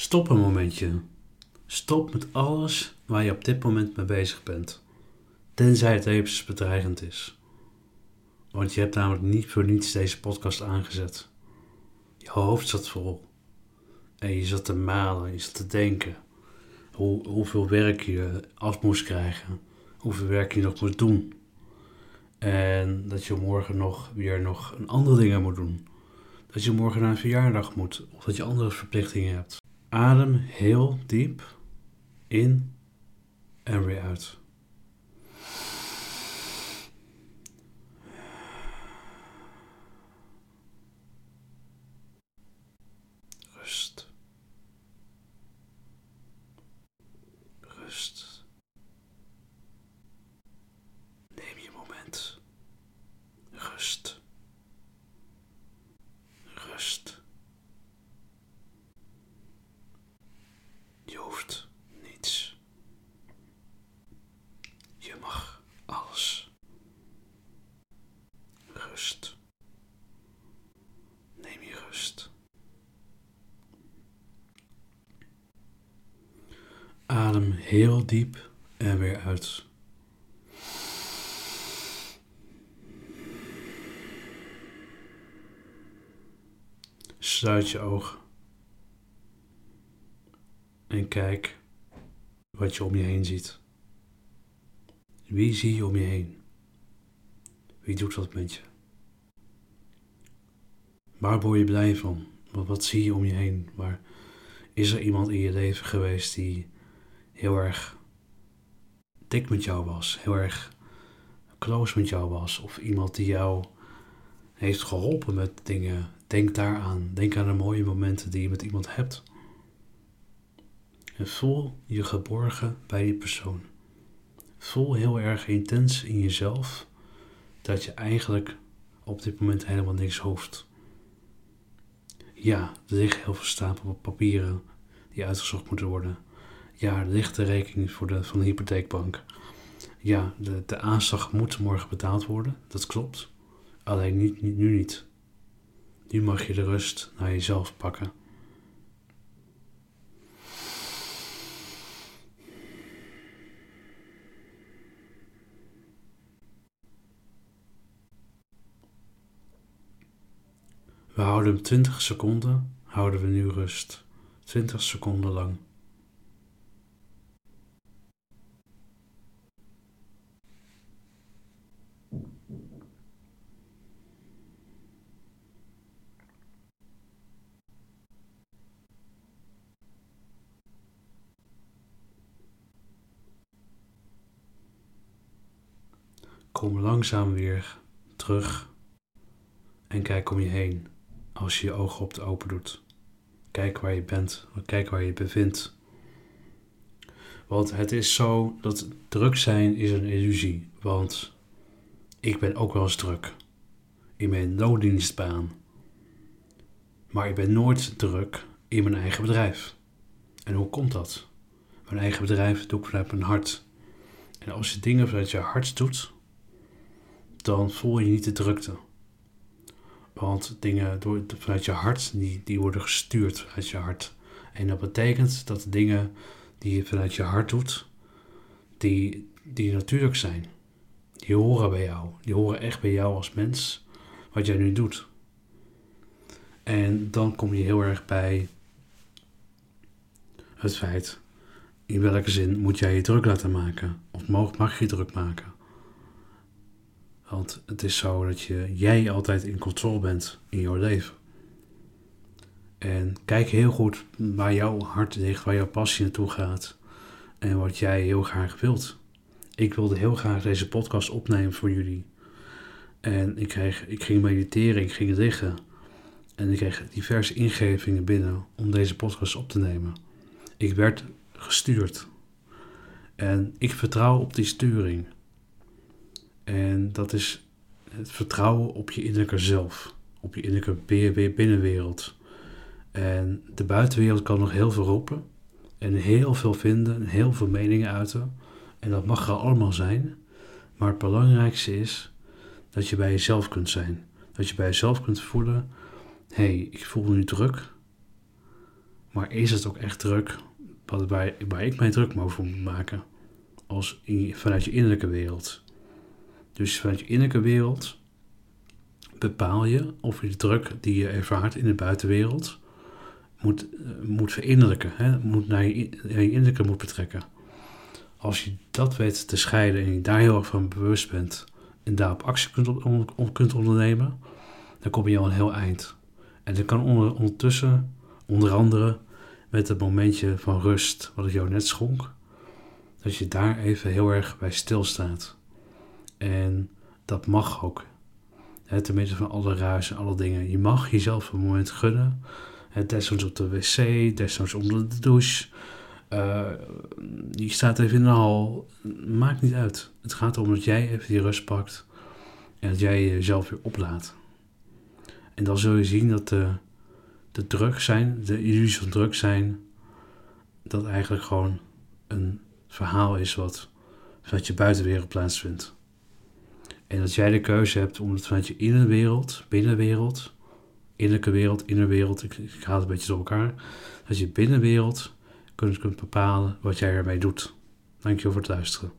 Stop een momentje. Stop met alles waar je op dit moment mee bezig bent. Tenzij het levensbedreigend is. Want je hebt namelijk niet voor niets deze podcast aangezet. Je hoofd zat vol. En je zat te malen, je zat te denken. Hoe, hoeveel werk je af moest krijgen. Hoeveel werk je nog moet doen. En dat je morgen nog weer nog een andere dingen moet doen. Dat je morgen naar een verjaardag moet. Of dat je andere verplichtingen hebt. Adem heel diep in en weer uit. Rust. Rust. Neem je moment. Rust. Rust. Je hoeft niets. Je mag alles. Rust. Neem je Adem heel diep en weer uit. Sluit je ogen en kijk wat je om je heen ziet. Wie zie je om je heen? Wie doet wat met je? Waar word je blij van? Wat, wat zie je om je heen? Is er iemand in je leven geweest die heel erg dik met jou was, heel erg close met jou was, of iemand die jou heeft geholpen met dingen? Denk daaraan. Denk aan de mooie momenten die je met iemand hebt. En voel je geborgen bij die persoon. Voel heel erg intens in jezelf dat je eigenlijk op dit moment helemaal niks hoeft. Ja, er liggen heel veel stapelen papieren die uitgezocht moeten worden. Ja, er ligt de rekening voor de, van de hypotheekbank. Ja, de, de aanslag moet morgen betaald worden, dat klopt. Alleen niet, niet, nu niet. Nu mag je de rust naar jezelf pakken. We houden hem 20 seconden, houden we nu rust. 20 seconden lang. Kom langzaam weer terug en kijk om je heen als je je ogen op open doet. Kijk waar je bent, kijk waar je je bevindt. Want het is zo dat druk zijn is een illusie. Want ik ben ook wel eens druk in mijn loondienstbaan. Maar ik ben nooit druk in mijn eigen bedrijf. En hoe komt dat? Mijn eigen bedrijf doe ik vanuit mijn hart. En als je dingen vanuit je hart doet, dan voel je niet de drukte. Want dingen door, vanuit je hart, die, die worden gestuurd vanuit je hart. En dat betekent dat dingen die je vanuit je hart doet, die, die natuurlijk zijn. Die horen bij jou. Die horen echt bij jou als mens, wat jij nu doet. En dan kom je heel erg bij het feit, in welke zin moet jij je druk laten maken? Of mag je druk maken? Want het is zo dat je, jij altijd in controle bent in jouw leven. En kijk heel goed waar jouw hart ligt, waar jouw passie naartoe gaat. En wat jij heel graag wilt. Ik wilde heel graag deze podcast opnemen voor jullie. En ik, kreeg, ik ging mediteren, ik ging liggen. En ik kreeg diverse ingevingen binnen om deze podcast op te nemen. Ik werd gestuurd. En ik vertrouw op die sturing. En dat is het vertrouwen op je innerlijke zelf, op je innerlijke binnenwereld. En de buitenwereld kan nog heel veel roepen en heel veel vinden en heel veel meningen uiten. En dat mag er allemaal zijn. Maar het belangrijkste is dat je bij jezelf kunt zijn. Dat je bij jezelf kunt voelen: hé, hey, ik voel me nu druk. Maar is het ook echt druk waar, waar ik mij druk over moet maken? Als in, vanuit je innerlijke wereld. Dus vanuit je innerlijke wereld bepaal je of je de druk die je ervaart in de buitenwereld moet, eh, moet verinnerlijken, hè? Moet naar je, naar je innerlijke moet betrekken. Als je dat weet te scheiden en je daar heel erg van bewust bent en daarop actie kunt, kunt ondernemen, dan kom je al een heel eind. En dat kan onder, ondertussen, onder andere met het momentje van rust, wat ik jou net schonk, dat je daar even heel erg bij stilstaat. En dat mag ook. Hè, te midden van alle ruis en alle dingen. Je mag jezelf een moment gunnen. Desnoods op de wc, desnoods onder de douche. Uh, je staat even in de hal. Maakt niet uit. Het gaat erom dat jij even die rust pakt. En dat jij jezelf weer oplaat. En dan zul je zien dat de, de druk zijn, de illusie van druk zijn, dat eigenlijk gewoon een verhaal is wat je buitenwereld plaatsvindt. En dat jij de keuze hebt om het vanuit je innerwereld, binnenwereld, innerlijke wereld, innerwereld, ik, ik haal het een beetje door elkaar, dat je binnenwereld kunt, kunt bepalen wat jij ermee doet. Dankjewel voor het luisteren.